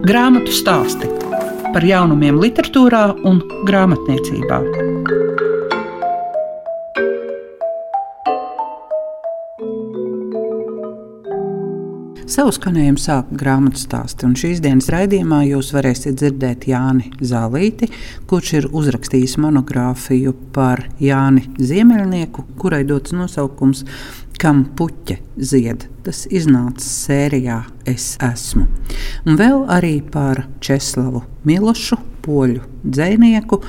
Grāmatu stāsti par jaunumiem, literatūrā un grāmatniecībā. Savu skanējumu sāk grāmatas stāsti, un šīs dienas raidījumā jūs varēsiet dzirdēt Jāni Zālīti, kurš ir uzrakstījis monogrāfiju par Jāni Ziemeļnieku, kurai dots nosaukums kam puķe zied. Tas iznāca sērijā Es esmu. Un vēl arī par Česlavu Milošu, poļu dzinieku,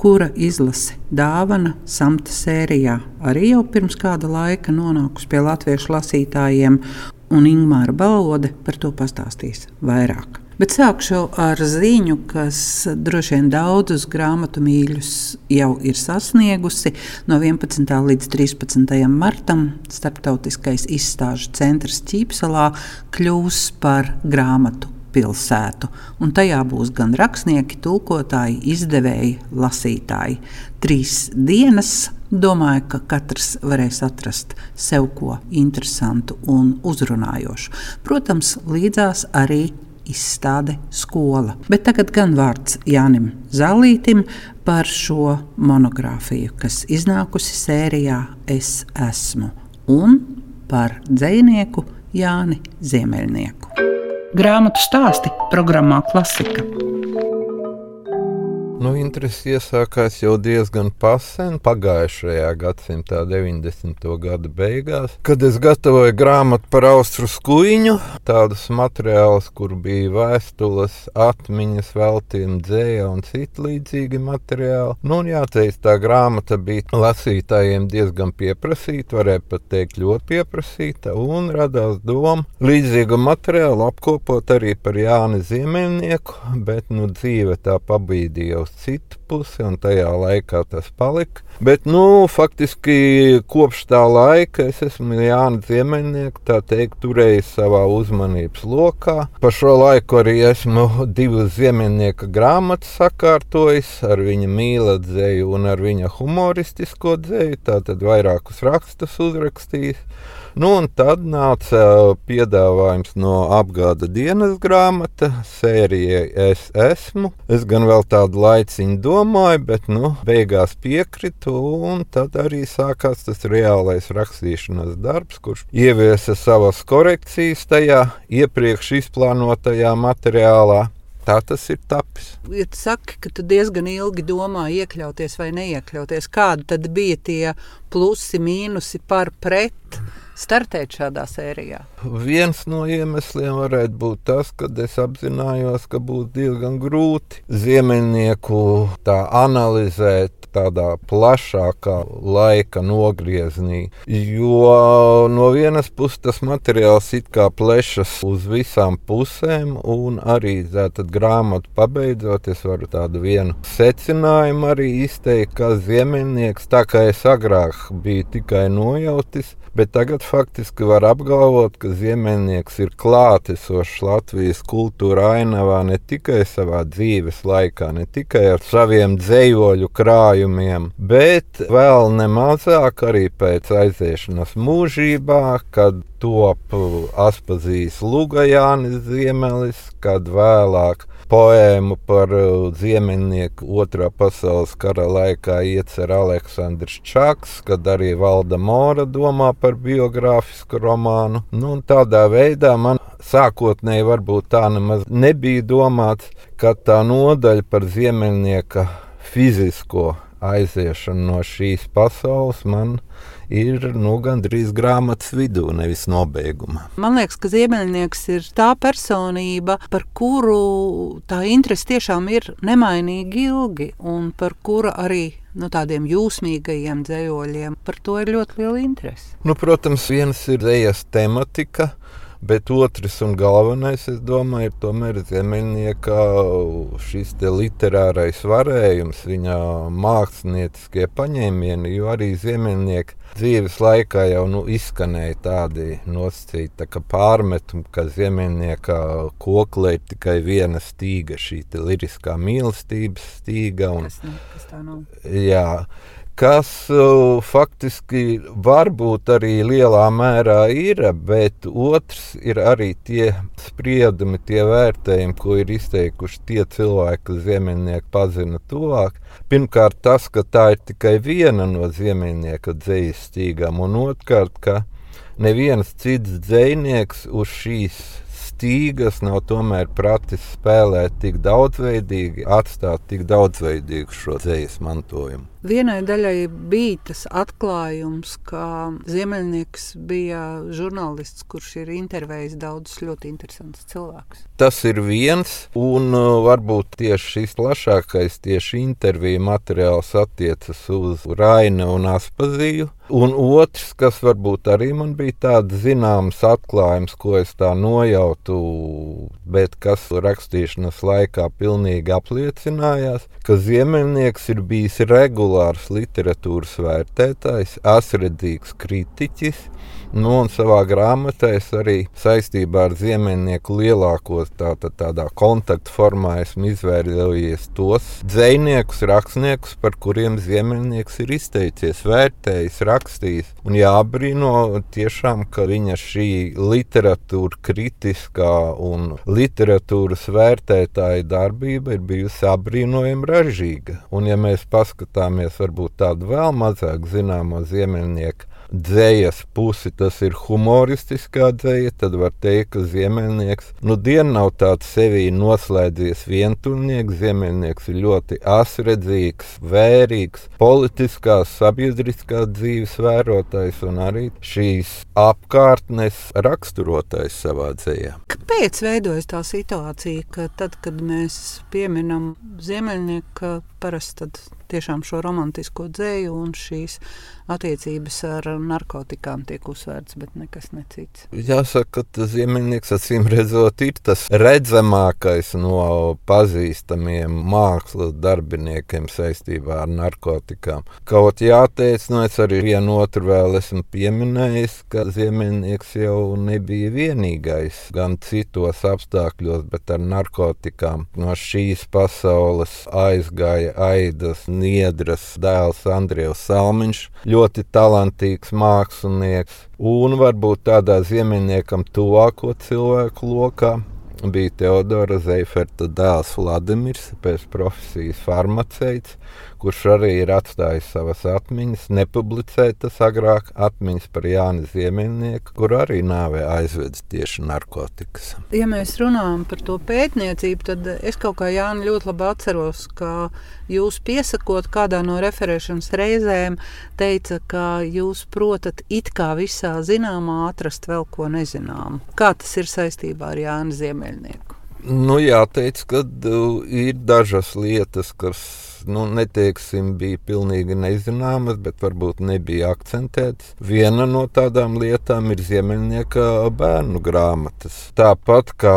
kura izlase dāvana samta sērijā arī jau pirms kāda laika nonākusi pie latviešu lasītājiem, un Ingūna Balode par to pastāstīs vairāk. Bet sākšu ar ziņu, kas droši vien daudzus grāmatu mīļus jau ir sasniegusi. No 11. līdz 13. martam Startautiskais izstāžu centrs Ķīpselā kļūs par grāmatu pilsētu, un tajā būs gan rakstnieki, tulkotāji, izdevēji, lasītāji. Trīs dienas Domāju, ka katrs varēs atrast sev ko interesantu un uzrunājošu. Protams, līdzās arī izstāde skola. Bet tagad gan vārds Jānim Zalītim par šo monogrāfiju, kas iznākusi sērijā Es esmu un par dzinieku Jāni Ziemeļnieku. Grāmatu stāsti programmā Klasika. Nu, interesi iesākās jau diezgan pasen, pagājušajā gadsimtā, 90. gada beigās, kad es gatavoju grāmatu par Austru skuiņu, tādus materiālus, kur bija vēstules, atmiņas, veltījumi, dzēja un citi līdzīgi materiāli. Nu, jāteic, tā grāmata bija lasītājiem diezgan pieprasīta, varēja pat teikt ļoti pieprasīta, un radās doma līdzīgu materiālu apkopot arī par Jāni Ziemeļnieku, bet nu dzīve tā pabīdīja uz citu pusi, un tajā laikā tas palika. Bet, nu, faktiski kopš tā laika es esmu Jānis Ziemeļnieks, tā teikt, turējis savā uzmanības lokā. Pa šo laiku arī esmu divas ziemeļnieka grāmatas sakārtojis ar viņa mīlestības un ar viņa humoristisko dzēju, tātad vairākus rakstus uzrakstījis. Nu, un tad nāca piedāvājums no apgāda dienas grāmata, sērija Es esmu. Es gan vēl tādu laiciņu domāju, bet nu, beigās piekritu, un tad arī sākās tas reālais rakstīšanas darbs, kurš ieviesa savas korekcijas tajā iepriekš izplānotajā materiālā. Tā tas ir tapis. Ja tu saki, ka tu diezgan ilgi domā, iekļauties vai neiekļauties, kādi tad bija tie plusi, mīnusi par pret? Startēt šādā sērijā? Viens no iemesliem varētu būt tas, ka es apzinājos, ka būs diezgan grūti ziemeļnieku tā analizēt tādā plašākā laika nogriezienī. Jo no vienas puses tas materiāls it kā plešas uz visām pusēm, un arī tātad grāmatu pabeidzot, es varu tādu vienu secinājumu arī izteikt, ka ziemeļnieks, tā kā es agrāk biju tikai nojautis, bet tagad faktiski var apgalvot, ka ziemeļnieks ir klātesošs Latvijas kultūra ainavā ne tikai savā dzīves laikā, ne tikai ar saviem dzējoļu krājumiem, bet vēl nemazāk arī pēc aiziešanas mūžībā, kad top Aspazijas Lugajānis Ziemelis, kad vēlāk poēmu par uh, ziemeļnieku otrā pasaules kara laikā iecer Aleksandrs Čaks, kad arī Valda Mora domā par biogrāfisku romānu. Nu, tādā veidā man sākotnēji varbūt tā nemaz nebija domāts, ka tā nodaļa par ziemeļnieka fizisko aiziešanu no šīs pasaules man ir nu, gandrīz grāmatas vidū, nevis nobeigumā. Man liekas, ka Ziemeļnieks ir tā personība, par kuru tā interese tiešām ir nemainīgi ilgi, un par kuru arī nu, tādiem jūsmīgajiem dzējoļiem. Par to ir ļoti liela interese. Nu, protams, viens ir dēļas tematika. Bet otrs un galvenais, es domāju, ir tomēr Ziemeļnieka šis literārais varējums, viņa mākslinieckie paņēmieni, jo arī Ziemeļnieki dzīves laikā jau nu, izskanēja tādi nosacīti tā pārmetumi, ka Ziemeļnieka koklē ir tikai viena stīga, šī liriskā mīlestības stīga. Un, kas, ne, kas tā nav? Jā, kas uh, faktiski varbūt arī lielā mērā ir, bet otrs ir arī tie spriedumi, tie vērtējumi, ko ir izteikuši tie cilvēki, kas ziemeļnieku pazina tuvāk. Pirmkārt, tas, ka tā ir tikai viena no ziemeļnieka dzīslu stīgām, un otrkārt, ka neviens cits dzinieks uz šīs stīgas nav tomēr pratis spēlēt tik daudzveidīgi, atstāt tik daudzveidīgu šo dzīslu mantojumu. Vienai daļai bija tas atklājums, ka Ziemeļnieks bija žurnālists, kurš ir intervējis daudzus ļoti interesantus cilvēkus. Tas ir viens, un uh, varbūt tieši šis plašākais tieši interviju materiāls attiecas uz Rainu un Aspaziju. Un otrs, kas varbūt arī man bija tāds zināms atklājums, ko es tā nojautu, bet kas rakstīšanas laikā pilnīgi apliecinājās, ka Ziemeļnieks ir bijis regulārs populārs literatūras vērtētājs, asredzīgs kritiķis. Nu, un savā grāmatā es arī saistībā ar ziemeļnieku lielāko tātad, tādā kontaktu formā esmu izvēlējies tos dziniekus, rakstniekus, par kuriem ziemeļnieks ir izteicies, vērtējis, rakstījis. Un jābrīno tiešām, ka viņa šī literatūra kritiskā un literatūras vērtētāja darbība ir bijusi apbrīnojami ražīga. Un ja mēs paskatāmies paskatāmies varbūt tādu vēl mazāk zināmo ziemeļnieku dzējas pusi, tas ir humoristiskā dzēja, tad var teikt, ka ziemeļnieks nu dienu nav tāds sevī noslēdzies vientuļnieks. Ziemeļnieks ir ļoti asredzīgs, vērīgs, politiskās, sabiedriskās dzīves vērotājs un arī šīs apkārtnes raksturotājs savā dzējā. Kāpēc veidojas tā situācija, ka tad, kad mēs pieminam ziemeļnieku, parasti tiešām šo romantisko dzēju un šīs attiecības ar narkotikām tiek uzsvērts, bet nekas necits. Jāsaka, ka ziemeļnieks acīm redzot ir tas redzamākais no pazīstamiem mākslas darbiniekiem saistībā ar narkotikām. Kaut jāteic, nu es arī vienu otru vēl esmu pieminējis, ka ziemeļnieks jau nebija vienīgais gan citos apstākļos, bet ar narkotikām no šīs pasaules aizgāja Aidas Niedras dēls Andrievs Salmiņš, ļoti talantīgs mākslinieks, un varbūt tādā ziemeļniekam tuvāko cilvēku lokā bija Teodora Zeiferta dēls Vladimirs, pēc profesijas farmaceits, kurš arī ir atstājis savas atmiņas, nepublicētas agrāk atmiņas par Jāni Ziemeļnieku, kur arī nāvē aizvedis tieši narkotikas. Ja mēs runājam par to pētniecību, tad es kaut kā Jāni ļoti labi atceros, ka jūs piesakot kādā no referēšanas reizēm teica, ka jūs protat it kā visā zināmā atrast vēl ko nezinām. Kā tas ir saistībā ar Jāni Ziemeļnieku? Nu, jāteic, ka uh, ir dažas lietas, kas nu, neteiksim, bija pilnīgi nezināmas, bet varbūt nebija akcentētas. Viena no tādām lietām ir Ziemeļnieka bērnu grāmatas. Tāpat kā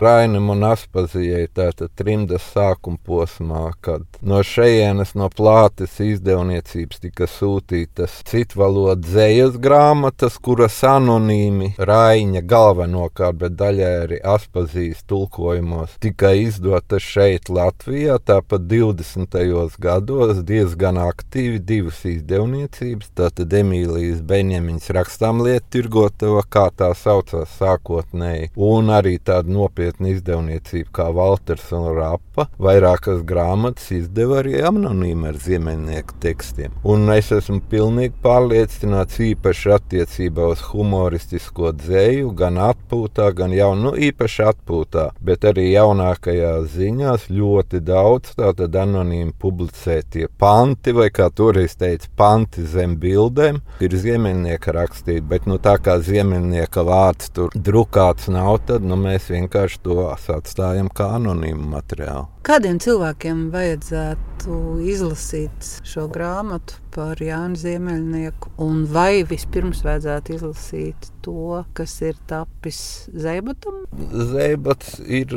Rainam un Aspazijai, tātad trimdas sākuma posmā, kad no šejienes no plātes izdevniecības tika sūtītas citvalodu dzējas grāmatas, kuras anonīmi Raina galvenokārt, bet daļai arī Aspazijas tulkojumos tika izdotas šeit Latvijā, tāpat 20 gados diezgan aktīvi divas izdevniecības. Tātad Emīlijas Benjamiņas rakstām lietu tirgotava, kā tā saucās sākotnēji, un arī tāda nopietna izdevniecība kā Walters un Rapa. Vairākas grāmatas izdeva arī anonīmi ar ziemeļnieku tekstiem. Un es esmu pilnīgi pārliecināts īpaši attiecībā uz humoristisko dzēju, gan atpūtā, gan jau nu, īpaši atpūtā, bet arī jaunākajās ziņās ļoti daudz tātad anonīmi anonīmi publicētie panti, vai kā toreiz teica, panti zem bildēm, ir ziemeļnieka rakstīti. Bet nu, tā kā ziemeļnieka vārds tur drukāts nav, tad nu, mēs vienkārši to atstājam kā anonīmu materiālu. Kādiem cilvēkiem vajadzētu izlasīt šo grāmatu par Jānu Ziemeļnieku, un vai vispirms vajadzētu izlasīt to, kas ir tapis Zeibatam? Zeibats ir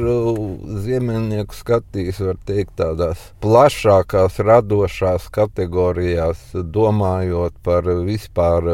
Ziemeļnieku skatījis, var teikt, tādās plašākās radošās kategorijās, domājot par vispār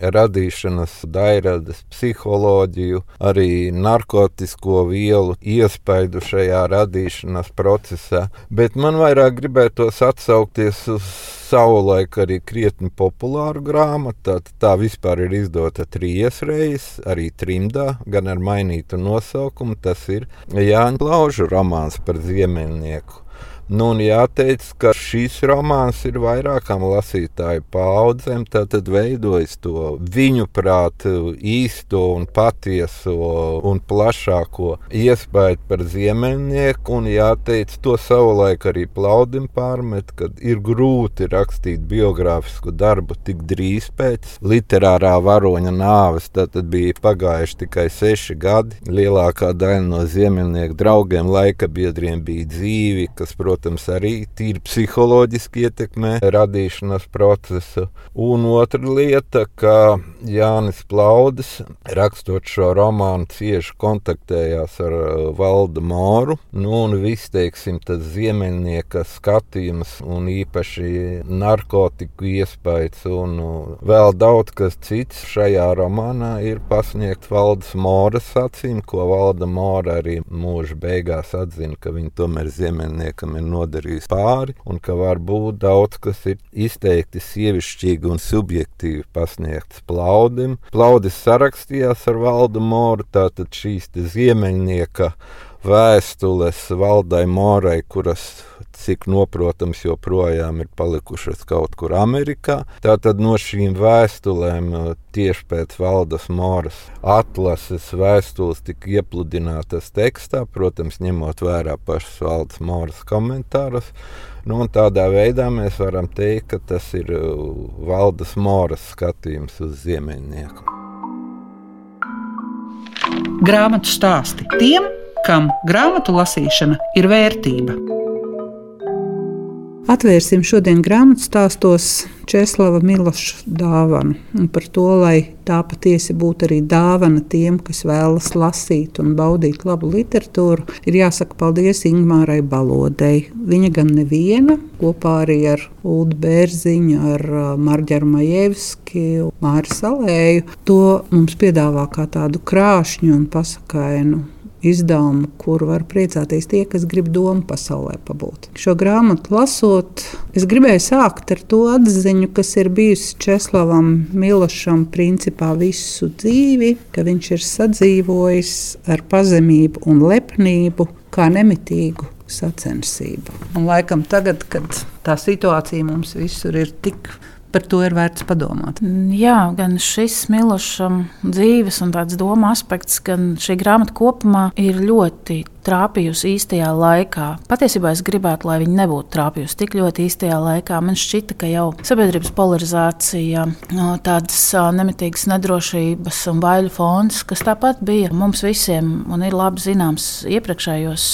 radīšanas dairades psiholoģiju, arī narkotisko vielu iespaidu šajā radīšanas procesā. Bet man vairāk gribētos atsaukties uz savulaik arī krietni populāra grāmata. Tā, tā vispār ir izdota trīs reizes, arī trimdā, gan ar mainītu nosaukumu. Tas ir Jāņa Plauža romāns par ziemeļnieku. Nu, jāteic, ka šīs romāns ir vairākām lasītāju paudzēm. Tad veidojas to viņu prātu īsto un patieso un plašāko iespēju par ziemeļnieku. Un jāteic, to savulaik arī plaudim pārmet, kad ir grūti rakstīt biogrāfisku darbu tik drīz pēc literārā varoņa nāves. Tad bija pagājuši tikai seši gadi. Lielākā daļa no ziemeļnieku draugiem, laika biedriem bija dzīvi, kas, protams, protams, arī tīri psiholoģiski ietekmē radīšanas procesu. Un otra lieta, ka Jānis Plaudis, rakstot šo romānu, cieši kontaktējās ar uh, Valdu Moru. Nu, un viss, teiksim, tas ziemeļnieka skatījums un īpaši narkotiku iespējas un uh, vēl daudz kas cits šajā romānā ir pasniegts Valdes Moras acīm, ko Valda Mora arī mūža beigās atzina, ka viņa tomēr ziemeļniekam ir nodarījis pāri, un ka var būt daudz kas ir izteikti sievišķīgi un subjektīvi pasniegts plaudim. Plaudis sarakstījās ar Valdu Moru, tātad šīs ziemeļnieka vēstules Valdai Morai, kuras cik noprotams, joprojām ir palikušas kaut kur Amerikā. Tātad no šīm vēstulēm uh, tieši pēc Valdes Moras atlases vēstules tika iepludinātas tekstā, protams, ņemot vērā pašas Valdes Moras komentārus. Nu, tādā veidā mēs varam teikt, ka tas ir uh, Valdes Moras skatījums uz ziemeļnieku. Grāmatu stāsti tiem, kam grāmatu lasīšana ir vērtība. Atvērsim šodien grāmatu stāstos Česlava Miloša dāvanu. Un par to, lai tā patiesi būtu arī dāvana tiem, kas vēlas lasīt un baudīt labu literatūru, ir jāsaka paldies Ingmārai Balodei. Viņa gan neviena, kopā arī ar Ulu Bērziņu, ar Marģeru Majevski, Māri Salēju, to mums piedāvā kā tādu krāšņu un pasakainu izdevumu, kuru var priecāties tie, kas grib domu pasaulē pabūt. Šo grāmatu lasot, es gribēju sākt ar to atziņu, kas ir bijusi Česlavam Milošam principā visu dzīvi, ka viņš ir sadzīvojis ar pazemību un lepnību kā nemitīgu sacensību. Un laikam tagad, kad tā situācija mums visur ir tik par to ir vērts padomāt. Jā, gan šis Miloša dzīves un tāds doma aspekts, gan šī grāmata kopumā ir ļoti trāpījusi īstajā laikā. Patiesībā es gribētu, lai viņa nebūtu trāpījusi tik ļoti īstajā laikā. Man šķita, ka jau sabiedrības polarizācija, tādas nemitīgas nedrošības un baiļu fons, kas tāpat bija mums visiem un ir labi zināms iepriekšējos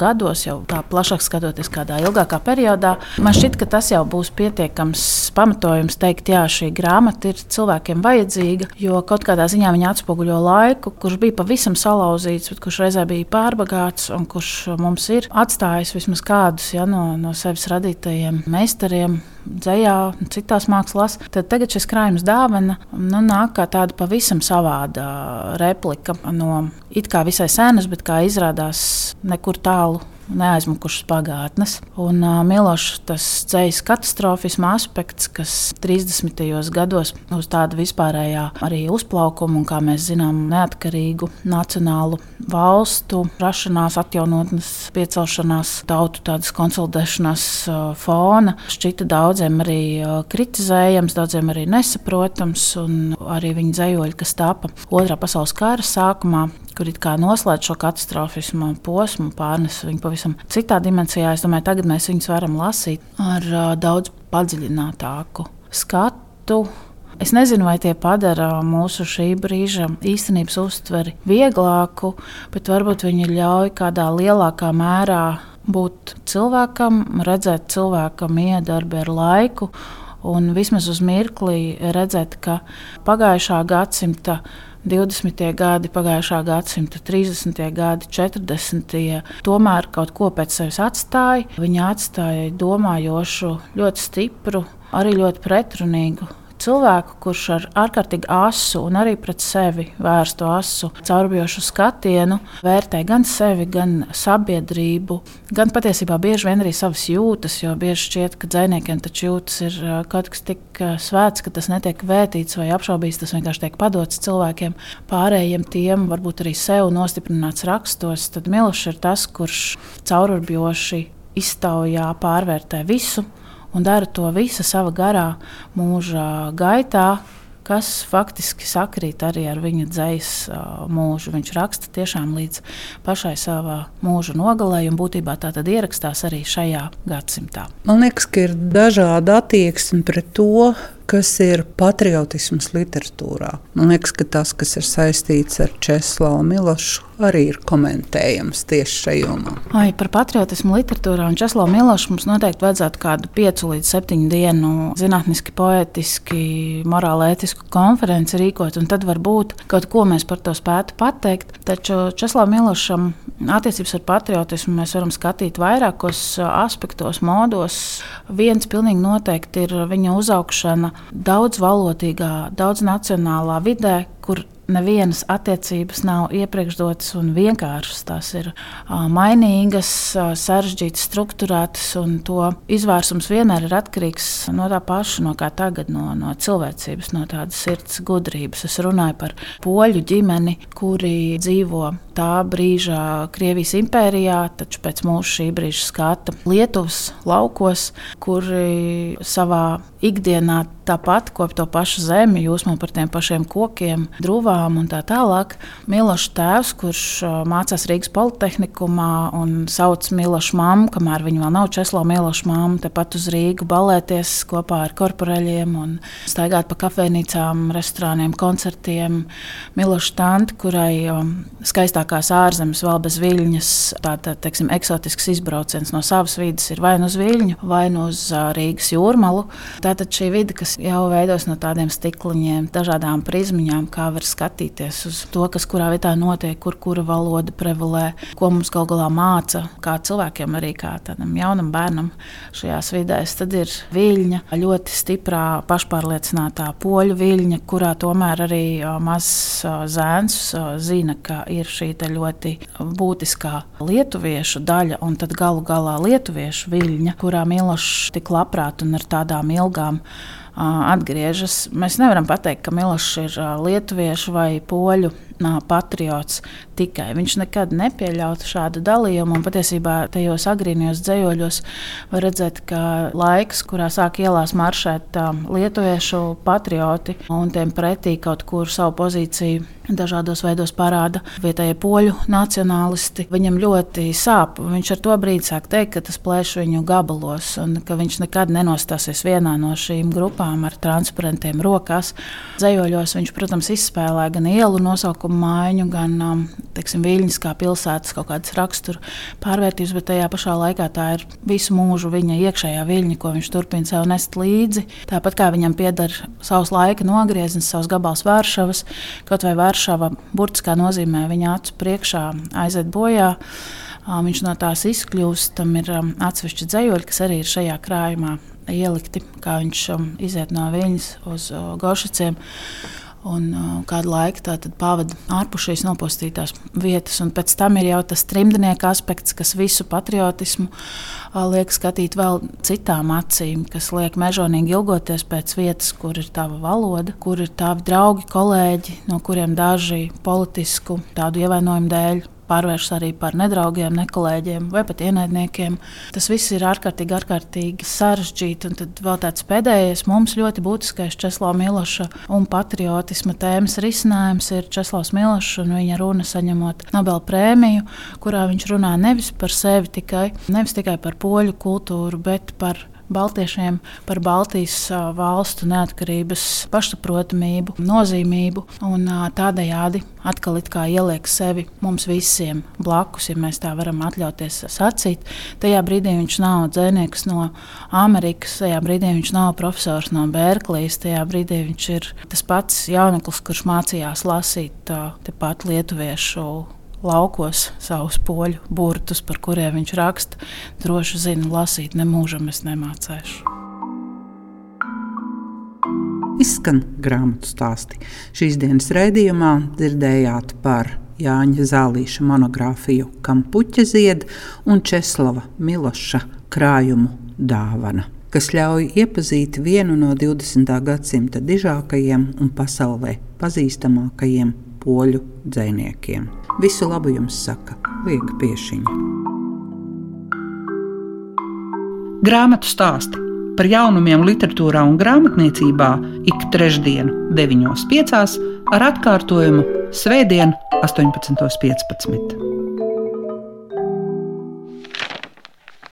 gados, jau tā plašāk skatoties kādā ilgākā periodā, man šķita, ka tas jau būs pietiekams pamatojums teikt, jā, šī grāmata ir cilvēkiem vajadzīga, jo kaut kādā ziņā viņa atspoguļo laiku, kurš bija pavisam salauzīts, bet kurš reizē bija pārbagāts bagāts un kurš mums ir atstājis vismaz kādus ja, no, no sevis radītajiem meistariem, dzējā, citās mākslās, tad tagad šis krājums dāvana nu, nāk kā tāda pavisam savāda replika no it kā visai senas, bet kā izrādās nekur tālu neaizmukušas pagātnes. Un uh, Milošs tas ceļš katastrofisma aspekts, kas 30. gados uz tādu vispārējā arī uzplaukumu un, kā mēs zinām, neatkarīgu nacionālu valstu rašanās, atjaunotnes, piecelšanās, tautu tādas konsolidēšanās uh, fona šķita daudziem arī uh, kritizējams, daudziem arī nesaprotams, un arī viņa dzējoļi, kas tapa Otrā pasaules kara sākumā, kur it kā noslēdz šo katastrofismu posmu, pārnes viņu pavisam citā dimensijā. Es domāju, tagad mēs viņus varam lasīt ar uh, daudz padziļinātāku skatu. Es nezinu, vai tie padara mūsu šī brīža īstenības uztveri vieglāku, bet varbūt viņi ļauj kādā lielākā mērā būt cilvēkam, redzēt cilvēkam iedarbi ar laiku un vismaz uz mirkli redzēt, ka pagājušā gadsimta 20. gadi, pagājušā gadsimta 30. gadi, 40. tomēr kaut ko pēc sevis atstāja. Viņa atstāja domājošu, ļoti stipru, arī ļoti pretrunīgu cilvēku, kurš ar ārkārtīgi asu un arī pret sevi vērstu asu caurbijošu skatienu vērtē gan sevi, gan sabiedrību, gan patiesībā bieži vien arī savas jūtas, jo bieži šķiet, ka dziniekiem taču jūtas ir kaut kas tik svēts, ka tas netiek vērtīts vai apšaubīts, tas vienkārši tiek padots cilvēkiem, pārējiem tiem, varbūt arī sev nostiprināts rakstos, tad Milošs ir tas, kurš caurbijoši iztaujā pārvērtē visu un dara to visu savā garā mūža gaitā, kas faktiski sakrīt arī ar viņa dzīslu mūžu. Viņš raksta tiešām līdz pašai savā mūža nogalē, un būtībā tā tad ierakstās arī šajā gadsimtā. Man liekas, ka ir dažāda attieksme pret to, kas ir patriotisms literatūrā. Man liekas, ka tas, kas ir saistīts ar Česlavu Milošu, arī ir komentējams tieši šajā jomā. Ai, par patriotismu literatūrā un Česlavu Milošu mums noteikti vajadzētu kādu piecu līdz septiņu dienu zinātniski, poetiski, morāli ētisku konferenci rīkot, un tad varbūt kaut ko mēs par to spētu pateikt. Taču Česlavam Milošam attiecības ar patriotismu mēs varam skatīt vairākos aspektos, modos. Viens pilnīgi noteikti ir viņa uzaugšana daudzvalodīgā, daudznacionālā vidē, kur nevienas attiecības nav iepriekšdotas un vienkāršas. Tās ir mainīgas, sarežģītas, struktūrētas, un to izvērsums vienmēr ir atkarīgs no tā paša, no kā tagad, no, no cilvēcības, no tādas sirds gudrības. Es runāju par poļu ģimeni, kuri dzīvo tā brīža Krievijas impērijā, taču pēc mūsu šī brīža skata Lietuvas laukos, kuri savā ikdienā tāpat kop to pašu zemi, jūsmo par tiem pašiem kokiem, drūvām un tā tālāk. Milošs tēvs, kurš mācās Rīgas Politehnikumā un sauc Milošu mammu, kamēr viņa vēl nav Česlo Milošu mamma, tepat uz Rīgu balēties kopā ar korporaļiem un staigāt pa kafejnīcām, restorāniem, koncertiem. Miloša tanti, kurai skaistākās ārzemes vēl bez viļņas, tāda teiksim, eksotisks izbrauciens no savas vidas ir vai nu uz Viļņu, vai nu uz Rīgas jūrmalu. Tātad šī vide, kas jau veidojas no tādiem stikliņiem, dažādām prizmiņām, kā var skatīties uz to, kas kurā vietā notiek, kur kura valoda prevalē, ko mums gal galā māca, kā cilvēkiem, arī kā tādam jaunam bērnam šajās vidēs. Tad ir viļņa, ļoti stiprā, pašpārliecinātā poļu viļņa, kurā tomēr arī mazs zēns zina, ka ir šī ļoti būtiskā lietuviešu daļa, un galu galā lietuviešu viļņa, kurā Milošs tik labprāt un ar tādām ilgām atgriežas. Mēs nevaram pateikt, ka Milošs ir lietuviešu vai poļu patriots tikai. Viņš nekad nepieļautu šādu dalījumu. Un patiesībā tajos agrīnijos dzējoļos var redzēt, ka laiks, kurā sāk ielās maršēt lietuviešu patrioti un tiem pretī kaut kur savu pozīciju dažādos veidos parāda vietējie poļu nacionālisti. Viņam ļoti sāp. Viņš ar to brīdi sāk teikt, ka tas plēš viņu gabalos un ka viņš nekad nenostāsies vienā no šīm grupām ar transparentiem rokās. Zejoļos viņš, protams, izspēlē gan ielu nosaukumu maiņu, gan um, teiksim, Viļņas kā pilsētas kaut kādas rakstura pārvērtības, bet tajā pašā laikā tā ir visu mūžu viņa iekšējā viļņa, ko viņš turpina sev nest līdzi. Tāpat kā viņam pieder savs laika nogrieznis, savs gabals Vāršavas, kaut vai Vāršava burtiskā nozīmē viņa acu priekšā aiziet bojā. Viņš no tās izkļūst, tam ir atsevišķi dzējoļi, kas arī ir šajā krājumā ielikti, kā viņš iziet no viņas uz Gošaciem un uh, kādu laiku pavada ārpus šīs nopostītās vietas. Un pēc tam ir jau tas trimdnieka aspekts, kas visu patriotismu uh, liek skatīt vēl citām acīm, kas liek mežonīgi ilgoties pēc vietas, kur ir tava valoda, kur ir tavi draugi, kolēģi, no kuriem daži politisku tādu ievainojumu dēļ pārvēršas arī par nedraugiem, nekolēģiem vai pat ienaidniekiem. Tas viss ir ārkārtīgi, ārkārtīgi sarežģīti. Un tad vēl tāds pēdējais mums ļoti būtiskais Česlava Miloša un patriotisma tēmas risinājums ir Česlavs Milošs un viņa runa saņemot Nobel prēmiju, kurā viņš runā nevis par sevi tikai, nevis tikai par poļu kultūru, bet par Baltiešiem par Baltijas valstu neatkarības pašsaprotamību, nozīmību un tādējādi atkal ieliek sevi mums visiem blakus, ja mēs tā varam atļauties sacīt. Tajā brīdī viņš nav dzēnieks no Amerikas, tajā brīdī viņš nav profesors no Berklijas, tajā brīdī viņš ir tas pats jauneklis, kurš mācījās lasīt tepat lietuviešu laukos savus poļu burtus, par kuriem viņš raksta. Droši zinu, lasīt nemūžam es nemācēšu. izskan grāmatu stāsti. Šīs dienas raidījumā dzirdējāt par Jāņa Zālīša monogrāfiju Kampuķa zied un Česlava Miloša krājumu dāvana, kas ļauj iepazīt vienu no 20. gadsimta dižākajiem un pasaulē pazīstamākajiem poļu dziniekiem. Visu labu jums saka Liega Piešiņa. Grāmatu stāsti par jaunumiem literatūrā un grāmatniecībā ik trešdienu, 9.5. ar atkārtojumu Svētdien, 18.15.